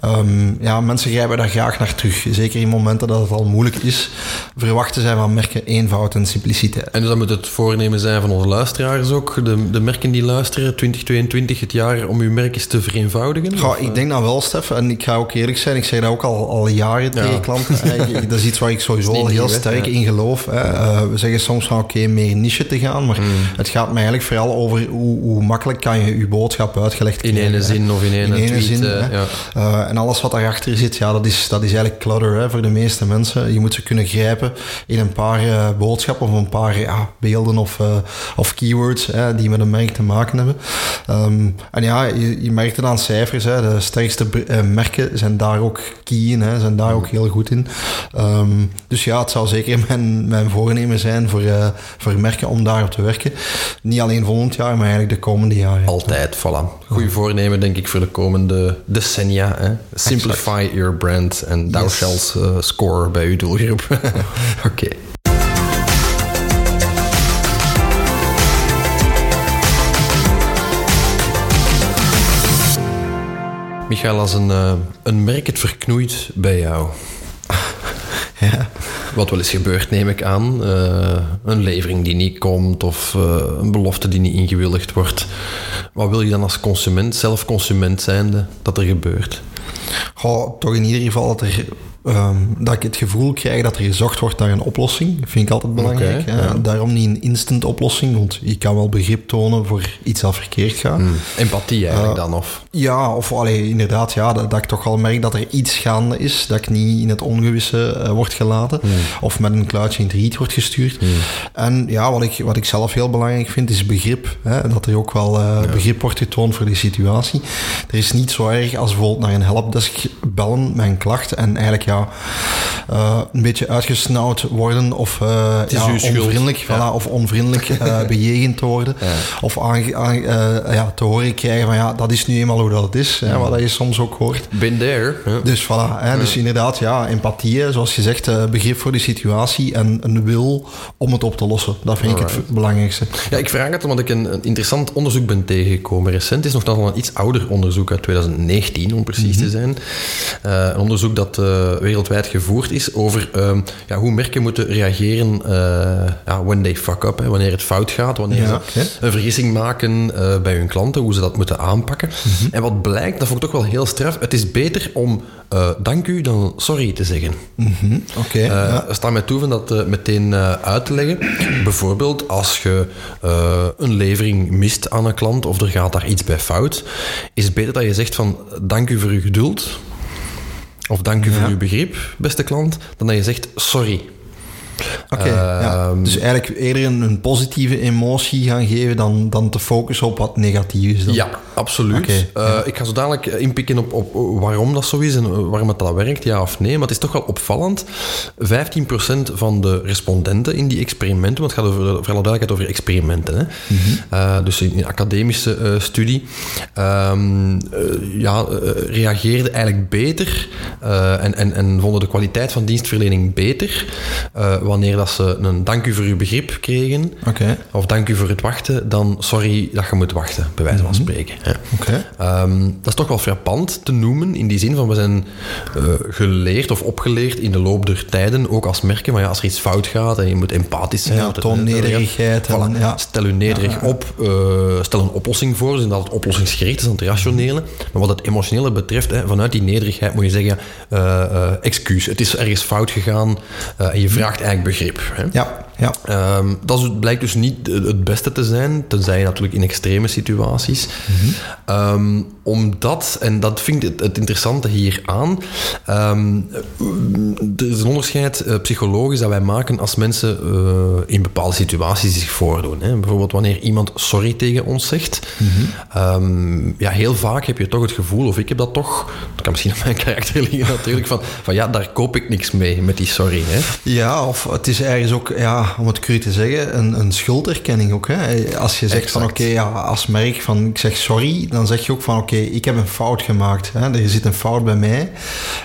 Ehm, ja, mensen grijpen daar graag naar terug. Zeker in momenten dat het al moeilijk is. Verwachten zij van merken eenvoud en simpliciteit. En dus dat moet het voornemen zijn van onze luisteraars ook, de, de merken die luisteren, 2022 het jaar om uw merk eens te vereenvoudigen? Of, ik denk dat wel, Stef. En ik ga ook eerlijk zijn, ik zeg dat ook al, al jaren tegen klanten. Eh, dat is iets waar ik sowieso al heel hè? sterk Ja. in geloof. Hè. Eh, we zeggen soms van oké, meer niche te gaan. Maar Mm. Het gaat mij eigenlijk vooral over hoe, hoe makkelijk kan je je boodschap uitgelegd in krijgen. ene hè. zin of in ene In ene tweet. zin, eh, ja. Eh, en alles wat daarachter zit, ja, dat is, dat is eigenlijk clutter hè, voor de meeste mensen. Je moet ze kunnen grijpen in een paar eh, boodschappen of een paar ja, beelden of, of keywords hè, die met een merk te maken hebben. Ehm, en ja, je, je merkt het aan cijfers. Hè, de sterkste merken zijn daar ook key in, hè, zijn daar ook heel goed in. Ehm, dus ja, het zou zeker mijn, mijn voornemen zijn voor, voor merken om daarop te werken. Niet alleen volgend jaar, maar eigenlijk de komende jaren. Altijd, voilà. Goeie voornemen, denk ik, voor de komende decennia. Hè? Simplify your brand en thou Yes. shalt eh, score bij uw doelgroep. Oké. Michael, als een, eh, een merk het verknoeit bij jou, Ja. Wat wel eens gebeurt, neem ik aan. eh, een levering die niet komt of eh, een belofte die niet ingewilligd wordt. Wat wil je dan als consument, zelf consument zijnde, dat er gebeurt? Goh, toch in ieder geval dat, er, ehm, dat ik het gevoel krijg dat er gezocht wordt naar een oplossing. vind ik altijd belangrijk. Ja. Daarom niet een instant oplossing, want je kan wel begrip tonen voor iets dat verkeerd gaat. Hmm. Empathie eigenlijk dan, of? Ja, of allee, inderdaad, ja, dat, dat ik toch wel merk dat er iets gaande is, dat ik niet in het ongewisse eh, word gelaten, of met een kluitje in het riet wordt gestuurd. En ja, wat ik, wat ik zelf heel belangrijk vind, is begrip. Hè, dat er ook wel eh, begrip wordt getoond voor die situatie. Er is niet zo erg als bijvoorbeeld naar een helpdesk bellen met een klacht en eigenlijk ja, eh, een beetje uitgesnauwd worden of is ja, onvriendelijk, voilà, of onvriendelijk eh, bejegend te worden. Of aan- ja, te horen krijgen van ja, dat is nu eenmaal hoe dat is. Hè, wat je soms ook hoort. Been there. Dus voilà, hè, dus inderdaad, ja, empathie, zoals je zegt, begrip voor de situatie en een wil om het op te lossen. Dat vind ik het belangrijkste. Ja, ik vraag het omdat ik een, een interessant onderzoek ben tegengekomen. Recent is nog wel een iets ouder onderzoek uit 2019, om precies te zijn. Eh, een onderzoek dat eh, wereldwijd gevoerd is over ehm, ja, hoe merken moeten reageren eh, ja, when they fuck up. Hè, wanneer het fout gaat, wanneer Ja, ze een vergissing maken bij hun klanten, hoe ze dat moeten aanpakken. En wat blijkt, dat vond ik toch wel heel straf, het is beter om eh, dank u dan sorry te zeggen. Mhm, Oké, Eh ja. Sta mij toe van dat eh, meteen uit te leggen. Bijvoorbeeld als je een levering mist aan een klant of er gaat daar iets bij fout, is het beter dat je zegt van dank u voor uw geduld of dank u voor uw begrip, beste klant, dan dat je zegt sorry. Oké, ja. ehm, Dus eigenlijk eerder een, een positieve emotie gaan geven dan, dan te focussen op wat negatief is. Dan. Ja, absoluut. Eh, Ik ga zo dadelijk inpikken op, op waarom dat zo is en waarom het dat werkt, ja of nee. Maar het is toch wel opvallend. 15% van de respondenten in die experimenten, want het gaat over, voor alle duidelijkheid over experimenten, hè? Eh, dus in een academische eh, studie, eh, ja, eh, reageerden eigenlijk beter eh, en, en, en vonden de kwaliteit van dienstverlening beter eh, wanneer dat ze een dank u voor uw begrip kregen of dank u voor het wachten, dan sorry dat je moet wachten, bij wijze van spreken. hè. oké. Ehm, dat is toch wel frappant te noemen, in die zin van we zijn eh, geleerd of opgeleerd in de loop der tijden, ook als merken, maar ja, als er iets fout gaat en je moet empathisch zijn. Ja, want het- toon het- nederigheid en- Voilà. ja. Stel u nederig op, eh, stel een oplossing voor, dus het oplossingsgericht is aan het rationele. Maar wat het emotionele betreft, hè, vanuit die nederigheid moet je zeggen, eh, excuus, het is ergens fout gegaan en je vraagt eigenlijk begrip. Hè. Ja, Ja. Ehm, dat is- blijkt dus niet het beste te zijn, tenzij natuurlijk in extreme situaties. Ehm, omdat, en dat vind ik het, het interessante hier aan, ehm, er is een onderscheid eh, psychologisch dat wij maken als mensen eh, in bepaalde situaties zich voordoen. Hè. Bijvoorbeeld wanneer iemand sorry tegen ons zegt. Ehm, ja, heel vaak heb je toch het gevoel, of ik heb dat toch, dat kan misschien aan mijn karakter liggen natuurlijk, van, van ja, daar koop ik niks mee met die sorry. Hè. Ja, of het is ergens ook, ja, om het cru te zeggen, een, een schulderkenning ook. Hè? Als je zegt van oké, ja, als merk van ik zeg sorry, dan zeg je ook van oké, ik heb een fout gemaakt. Hè? Er zit een fout bij mij.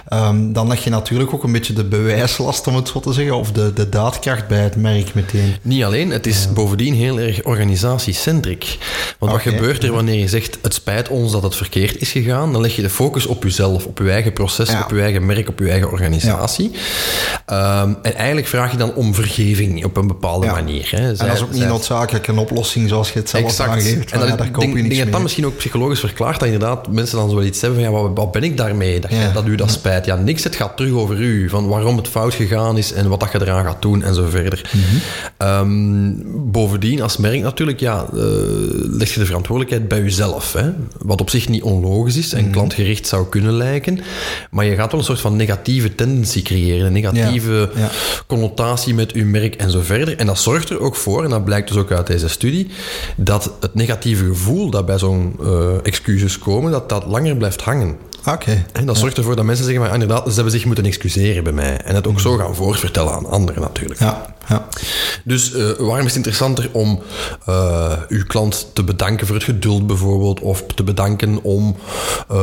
Ehm, dan leg je natuurlijk ook een beetje de bewijslast, om het zo te zeggen, of de, de daadkracht bij het merk meteen. Niet alleen, het is bovendien heel erg organisatiecentric. Want wat gebeurt er wanneer je zegt, het spijt ons dat het verkeerd is gegaan? Dan leg je de focus op jezelf, op je eigen proces, Ja. op je eigen merk, op je eigen organisatie. Ehm, en eigenlijk vraag je dan om vergeving op een bepaalde Ja. manier. Hè. En dat is ook niet noodzakelijk een oplossing zoals je het zelf Exact. aangeeft. En dat, ja, daar koop denk, je denk niks dat dat mee. misschien ook psychologisch verklaart dat inderdaad mensen dan zoiets hebben van ja, wat, wat ben ik daarmee? Dat, Ja. dat u dat spijt. Ja, niks, het gaat terug over u. Van waarom het fout gegaan is en wat dat je eraan gaat doen en zo verder. Mhm. Ehm, bovendien, als merk natuurlijk, ja, eh, leg je de verantwoordelijkheid bij jezelf. Hè? Wat op zich niet onlogisch is Mhm. en klantgericht zou kunnen lijken. Maar je gaat wel een soort van negatieve tendentie creëren. Een negatieve connotatie met uw merk en zo verder. En dat zorgt er ook voor, en dat blijkt dus ook uit deze studie, dat het negatieve gevoel dat bij zo'n eh, excuses komen, dat dat langer blijft hangen. Oké. En dat zorgt ervoor dat mensen zeggen, maar inderdaad, ze hebben zich moeten excuseren bij mij. En het ook zo gaan voorvertellen aan anderen natuurlijk. Ja, ja. Dus eh, waarom is het interessanter om eh, uw klant te bedanken voor het geduld bijvoorbeeld, of te bedanken om, eh,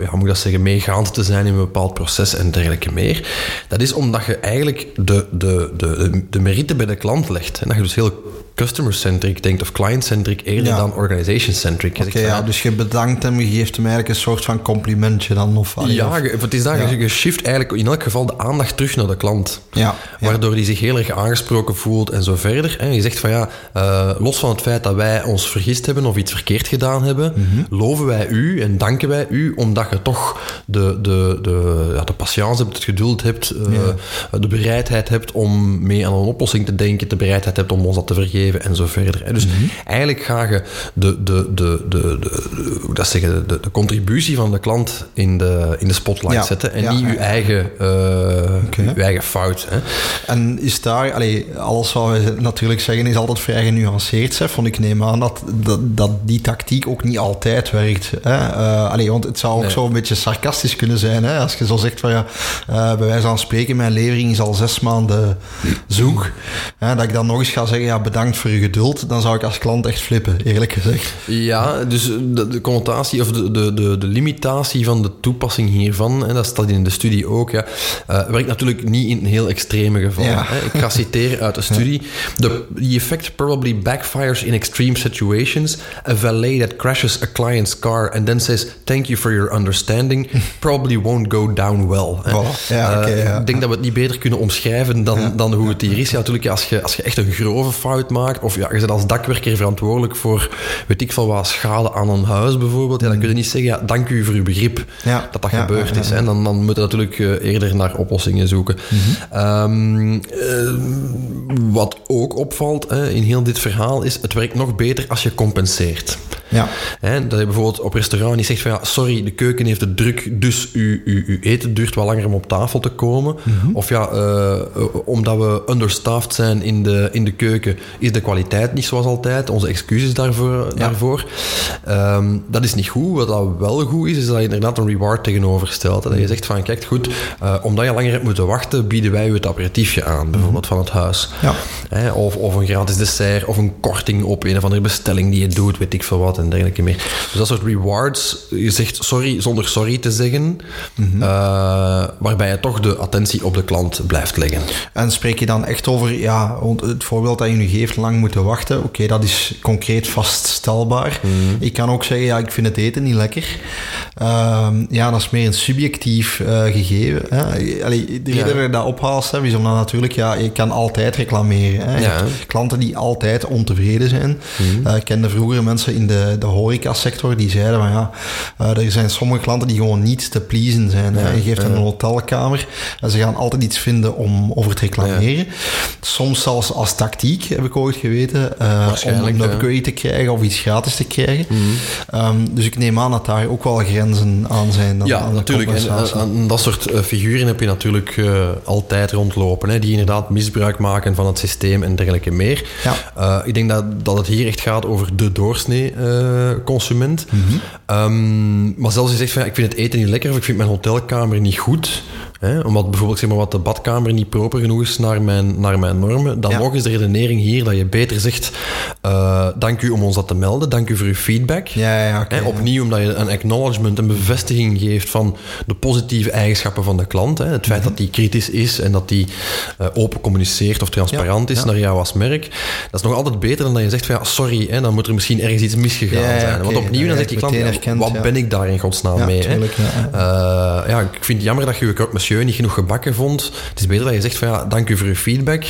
ja, hoe moet ik dat zeggen, meegaand te zijn in een bepaald proces en dergelijke meer? Dat is omdat je eigenlijk de, de, de, de merite bij de klant legt. En dat je dus heel customer-centric denkt of client-centric eerder Ja. dan organization-centric. Oké, ja, dus je bedankt hem, je geeft hem eigenlijk een soort van complimentje dan? Of, ja, of- het is Ja. je- shift eigenlijk in elk geval de aandacht terug naar de klant. ja. Waardoor hij zich heel erg aangesproken voelt en zo verder. En je zegt van ja, eh, los van het feit dat wij ons vergist hebben of iets verkeerd gedaan hebben, Mhm. loven wij u en danken wij u omdat je toch de, de, de, ja, de patiëntie hebt, het geduld hebt, eh, de bereidheid hebt om mee aan een oplossing te denken, de bereidheid hebt om ons dat te vergeven en zo verder. Dus Mhm. eigenlijk ga je de, de, de, de, de, hoe dat zeggen, de, de contributie van de klant in de, in de spotlight Ja. zetten en Ja, niet je eigen, eh, je eigen fout. Hè. En is daar, allee, alles wat we natuurlijk zeggen is altijd vrij genuanceerd, zeg, want ik neem aan dat, dat, dat die tactiek ook niet altijd werkt. Hè? Eh, allee, want het zou ook Nee. zo een beetje sarcastisch kunnen zijn, hè? als je zo zegt van ja, eh, bij wijze van spreken, mijn levering is al zes maanden zoek. Hè? Dat ik dan nog eens ga zeggen, ja, bedankt voor je geduld, dan zou ik als klant echt flippen, eerlijk gezegd. Ja, dus de, de connotatie of de, de, de, de limitatie van de toepassing hiervan, en dat staat in de studie ook, ja, eh, werkt natuurlijk niet in heel extreme gevallen. Ja. Hè. Ik ga citeren uit de studie. The, the effect probably backfires in extreme situations. A valet that crashes a client's car and then says thank you for your understanding probably won't go down well. Ja, Eh, ja. Ik denk dat we het niet beter kunnen omschrijven dan, dan hoe het hier is. Ja, natuurlijk, als je, als je echt een grove fout maakt, of ja, je bent als dakwerker verantwoordelijk voor, weet ik veel wat, schade aan een huis bijvoorbeeld, ja, dan kun je niet zeggen, ja, dank u voor uw begrip Ja. dat dat Ja, gebeurd is. Hè. Dan, dan moeten we natuurlijk eh, eerder naar oplossingen zoeken. Ehm, eh, wat ook opvalt hè, in heel dit verhaal is, het werkt nog beter als je compenseert. Ja. Hè, dat je bijvoorbeeld op restaurant niet zegt van ja, sorry, de keuken heeft het druk, dus uw, uw, uw eten duurt wat langer om op tafel te komen. Of ja, eh, eh, omdat we understaffed zijn in de, in de keuken, is de kwaliteit niet zoals altijd. Onze excuses daarvoor. daarvoor. Ehm, dat is niet goed. Wat dat wel goed is, is dat je inderdaad een reward tegenover stelt. Dat je zegt van kijk, goed, eh, omdat je langer hebt moeten wachten, bieden wij u het aperitiefje aan, bijvoorbeeld van het huis. Ja. Hè, of, of een gratis dessert, of een korting op een of andere bestelling die je doet, weet ik veel wat en dergelijke meer. Dus dat soort rewards, je zegt sorry zonder sorry te zeggen, eh, waarbij je toch de attentie op de klant blijft leggen. En spreek je dan echt over, ja, het voorbeeld dat je nu geeft, lang moeten wachten. Oké, dat is concreet vaststelbaar. Ik kan ook zeggen, ja, ik vind het eten niet lekker. Ehm, ja, dat is meer een subjectief eh, gegeven. Hè. Allee, de Ja. reden dat ik dat ophaal, Stef, is omdat natuurlijk, ja, je kan altijd reclameren. Hè. Ja. klanten die altijd ontevreden zijn. Eh, ik kende vroeger mensen in de, de, de horecasector, die zeiden van ja, uh, er zijn sommige klanten die gewoon niet te pleasen zijn. Ja, je geeft een hotelkamer en ze gaan altijd iets vinden om over te reclameren. Soms zelfs als tactiek, heb ik ooit geweten, uh, om een upgrade te krijgen of iets gratis te krijgen. Mm -hmm. um, dus ik neem aan dat daar ook wel grenzen aan zijn. Dan, ja, aan natuurlijk. En, dat soort figuren heb je natuurlijk uh, altijd rondlopen, hè, die inderdaad misbruik maken van het systeem en dergelijke meer. Ja. Uh, ik denk dat, dat het hier echt gaat over de doorsnee consument. Mm -hmm. um, maar zelfs je zegt van ja, ik vind het eten niet lekker of ik vind mijn hotelkamer niet goed. Hè, omdat bijvoorbeeld zeg maar, wat de badkamer niet proper genoeg is naar mijn, naar mijn normen, dan ja. nog is de redenering hier dat je beter zegt: uh, Dank u om ons dat te melden, dank u voor uw feedback. Ja, ja, okay, hè, opnieuw, omdat je een acknowledgement, een bevestiging geeft van de positieve eigenschappen van de klant. Hè, het feit mm -hmm. dat die kritisch is en dat die uh, open communiceert of transparant is naar jou als merk. Dat is nog altijd beter dan dat je zegt: van, ja, Sorry, hè, dan moet er misschien ergens iets misgegaan zijn. Okay. Want opnieuw, dan zegt die klant: herkend, Wat ben ik daar in godsnaam mee? Tuurlijk, hè? Uh, ja, ik vind het jammer dat je je niet genoeg gebakken vond. Het is beter dat je zegt van ja, dank u voor uw feedback.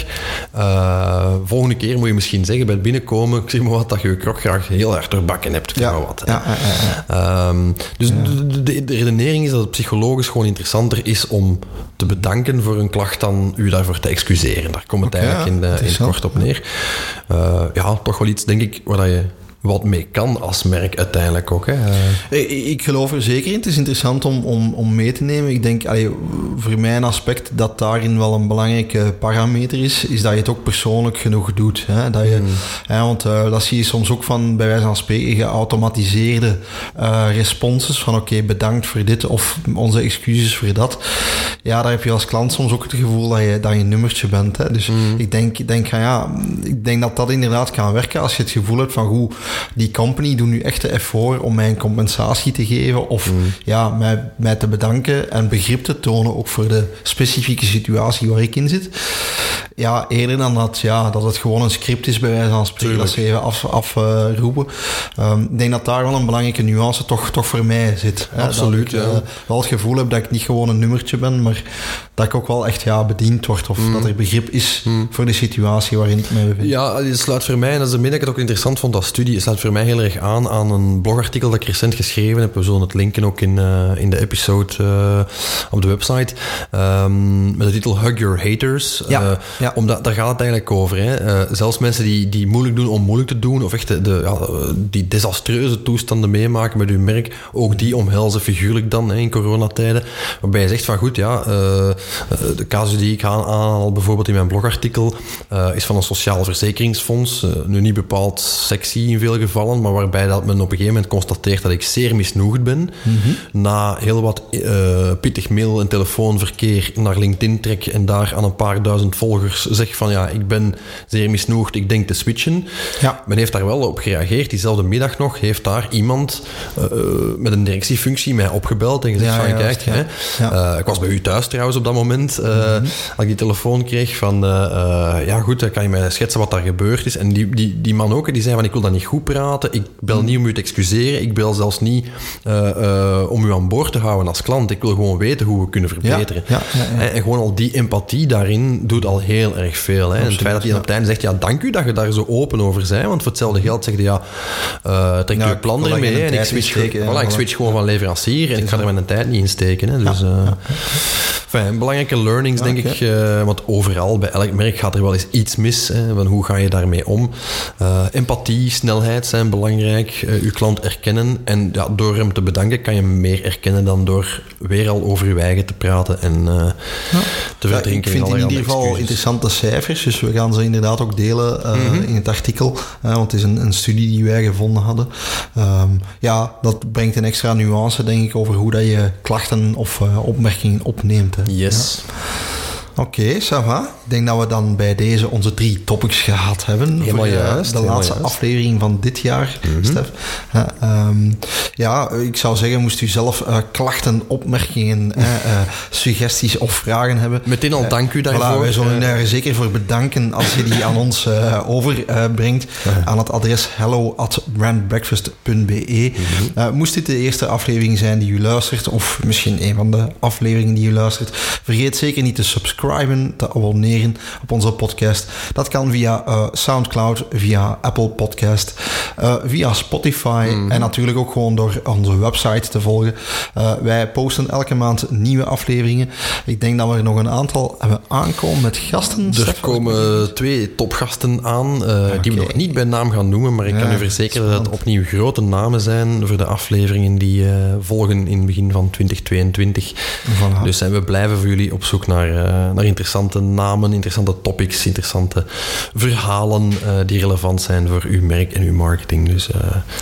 Uh, volgende keer moet je misschien zeggen bij het binnenkomen, ik zeg maar wat, dat je je krok graag heel hard doorbakken hebt. Ja. Maar wat, ja, um, dus de, de, de, redenering is dat het psychologisch gewoon interessanter is om te bedanken voor een klacht dan u daarvoor te excuseren. Daar komt het okay, eigenlijk in, de, in het kort op neer. Uh, ja, toch wel iets, denk ik, waar je wat mee kan als merk uiteindelijk ook. Hè. Uh. Ik geloof er zeker in. Het is interessant om, om, om mee te nemen. Ik denk, allee, voor mij een aspect dat daarin wel een belangrijke parameter is, is dat je het ook persoonlijk genoeg doet. Hè. Dat je, mm. hè, want uh, dat zie je soms ook van, bij wijze van spreken, geautomatiseerde uh, responses van oké, okay, bedankt voor dit of onze excuses voor dat. Ja, daar heb je als klant soms ook het gevoel dat je, dat je een nummertje bent. Hè. Dus mm. ik denk, denk, ja, ik denk dat dat inderdaad kan werken als je het gevoel hebt van hoe die company doet nu echt de effort om mij een compensatie te geven of mm. ja, mij, mij te bedanken en begrip te tonen ook voor de specifieke situatie waar ik in zit. Ja, eerder dan dat, ja, dat het gewoon een script is bij wijze van spreken, dat ze even afroepen. Af, uh, um, ik denk dat daar wel een belangrijke nuance toch, toch voor mij zit. Hè? Absoluut, dat ik, ja. uh, wel het gevoel heb dat ik niet gewoon een nummertje ben, maar dat ik ook wel echt ja, bediend word of mm. dat er begrip is mm. voor de situatie waarin ik mij bevind. Ja, het sluit voor mij, en dat is de dat ik het ook interessant vond als studie, het sluit voor mij heel erg aan aan een blogartikel dat ik recent geschreven heb. We zullen het linken ook in, uh, in de episode uh, op de website. Um, met de titel Hug Your Haters. Ja, uh, ja. Omdat, daar gaat het eigenlijk over. Hè. zelfs mensen die, die moeilijk doen om moeilijk te doen, of echt de, de ja, die desastreuze toestanden meemaken met hun merk, ook die omhelzen figuurlijk dan hè, in coronatijden. Waarbij je zegt van goed, ja, de casus die ik aanhaal bijvoorbeeld in mijn blogartikel is van een sociaal verzekeringsfonds. nu niet bepaald sexy in veel gevallen, maar waarbij dat men op een gegeven moment constateert dat ik zeer misnoegd ben. Mhm. Na heel wat pittig mail- en telefoonverkeer naar LinkedIn trek en daar aan een paar duizend volgers zeg van ja, ik ben zeer misnoegd, ik denk te switchen. Ja. Men heeft daar wel op gereageerd. Diezelfde middag nog heeft daar iemand uh, met een directiefunctie mij opgebeld en gezegd Ja, van kijk, ja. hè, uh, ik was bij u thuis trouwens op dat moment, uh, Mhm. als ik die telefoon kreeg van ja goed, dan kan je mij schetsen wat daar gebeurd is. En die, die, die man ook, die zei van ik wil dat niet goed praten, ik bel niet om u te excuseren, ik bel zelfs niet om u aan boord te houden als klant. Ik wil gewoon weten hoe we kunnen verbeteren. En, gewoon al die empathie daarin doet al heel erg veel. Hè. En het feit dat hij op het einde zegt, ja, dank u dat je daar zo open over bent, want voor hetzelfde geld zeg je, ja, uh, trek je plan ermee en ik switch, steken, voilà, ik switch gewoon van leverancier en ik ga er mijn tijd niet in steken. Hè. Dus, enfin, belangrijke learnings, denk ik, want overal, bij elk merk gaat er wel eens iets mis. Hè, van hoe ga je daarmee om? empathie, snelheid zijn belangrijk. Uh, uw klant erkennen. En ja, door hem te bedanken kan je hem meer erkennen dan door weer al over uw eigen te praten en uh, ja. te verdrinken. Ja, ik vind in, in ieder geval excuses. interessante cijfers. Dus we gaan ze inderdaad ook delen uh, mm -hmm. in het artikel. want het is een, een, studie die wij gevonden hadden. Um, ja, dat brengt een extra nuance, denk ik, over hoe dat je klachten of opmerkingen opneemt. Hè. Yes. Ja. Oké, okay, ça va. Ik denk dat we dan bij deze onze drie topics gehad hebben. Helemaal voor, juist. De laatste juist. aflevering van dit jaar, mm -hmm. Stef. Uh, um, ja, ik zou zeggen, moest u zelf uh, klachten, opmerkingen, uh, suggesties of vragen hebben. Meteen al dank u daarvoor. Voilà, wij zullen u daar zeker voor bedanken als je die aan ons overbrengt. aan het adres hello at brandbreakfast.be. -hmm. moest dit de eerste aflevering zijn die u luistert, of misschien een van de afleveringen die u luistert, vergeet zeker niet te subscriben subscriben, te abonneren op onze podcast. Dat kan via uh, Soundcloud, via Apple Podcast, uh, via Spotify mm. en natuurlijk ook gewoon door onze website te volgen. Uh, wij posten elke maand nieuwe afleveringen. Ik denk dat we er nog een aantal hebben aankomen met gasten. Er komen twee topgasten aan, okay. die we nog niet bij naam gaan noemen, maar ik ja, kan u verzekeren dat het opnieuw grote namen zijn voor de afleveringen die volgen in het begin van 2022. Voilà. Dus zijn we blijven voor jullie op zoek naar, naar interessante namen, interessante topics, interessante verhalen uh, die relevant zijn voor uw merk en uw marketing. Dus, uh,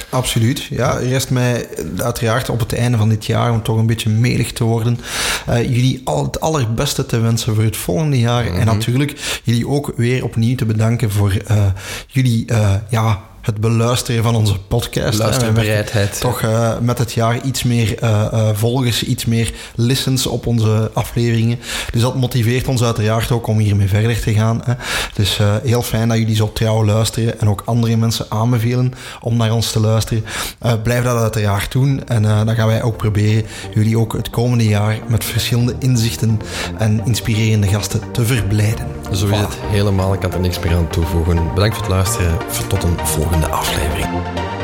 Absoluut. Ja, rest mij uiteraard op het einde van dit jaar, om toch een beetje medig te worden, jullie al het allerbeste te wensen voor het volgende jaar. Mm -hmm. En mhm. natuurlijk jullie ook weer opnieuw te bedanken voor jullie ja, het beluisteren van onze podcast. Luisterbereidheid. Toch uh, met het jaar iets meer uh, uh, volgers, iets meer listens op onze afleveringen. Dus dat motiveert ons uiteraard ook om hiermee verder te gaan. Hè. Dus heel fijn dat jullie zo trouw luisteren en ook andere mensen aanbevelen om naar ons te luisteren. blijf dat uiteraard doen en dan gaan wij ook proberen jullie ook het komende jaar met verschillende inzichten en inspirerende gasten te verblijden. Zo is het helemaal. Ik kan er niks meer aan toevoegen. Bedankt voor het luisteren. Tot een volgende volgende aflevering.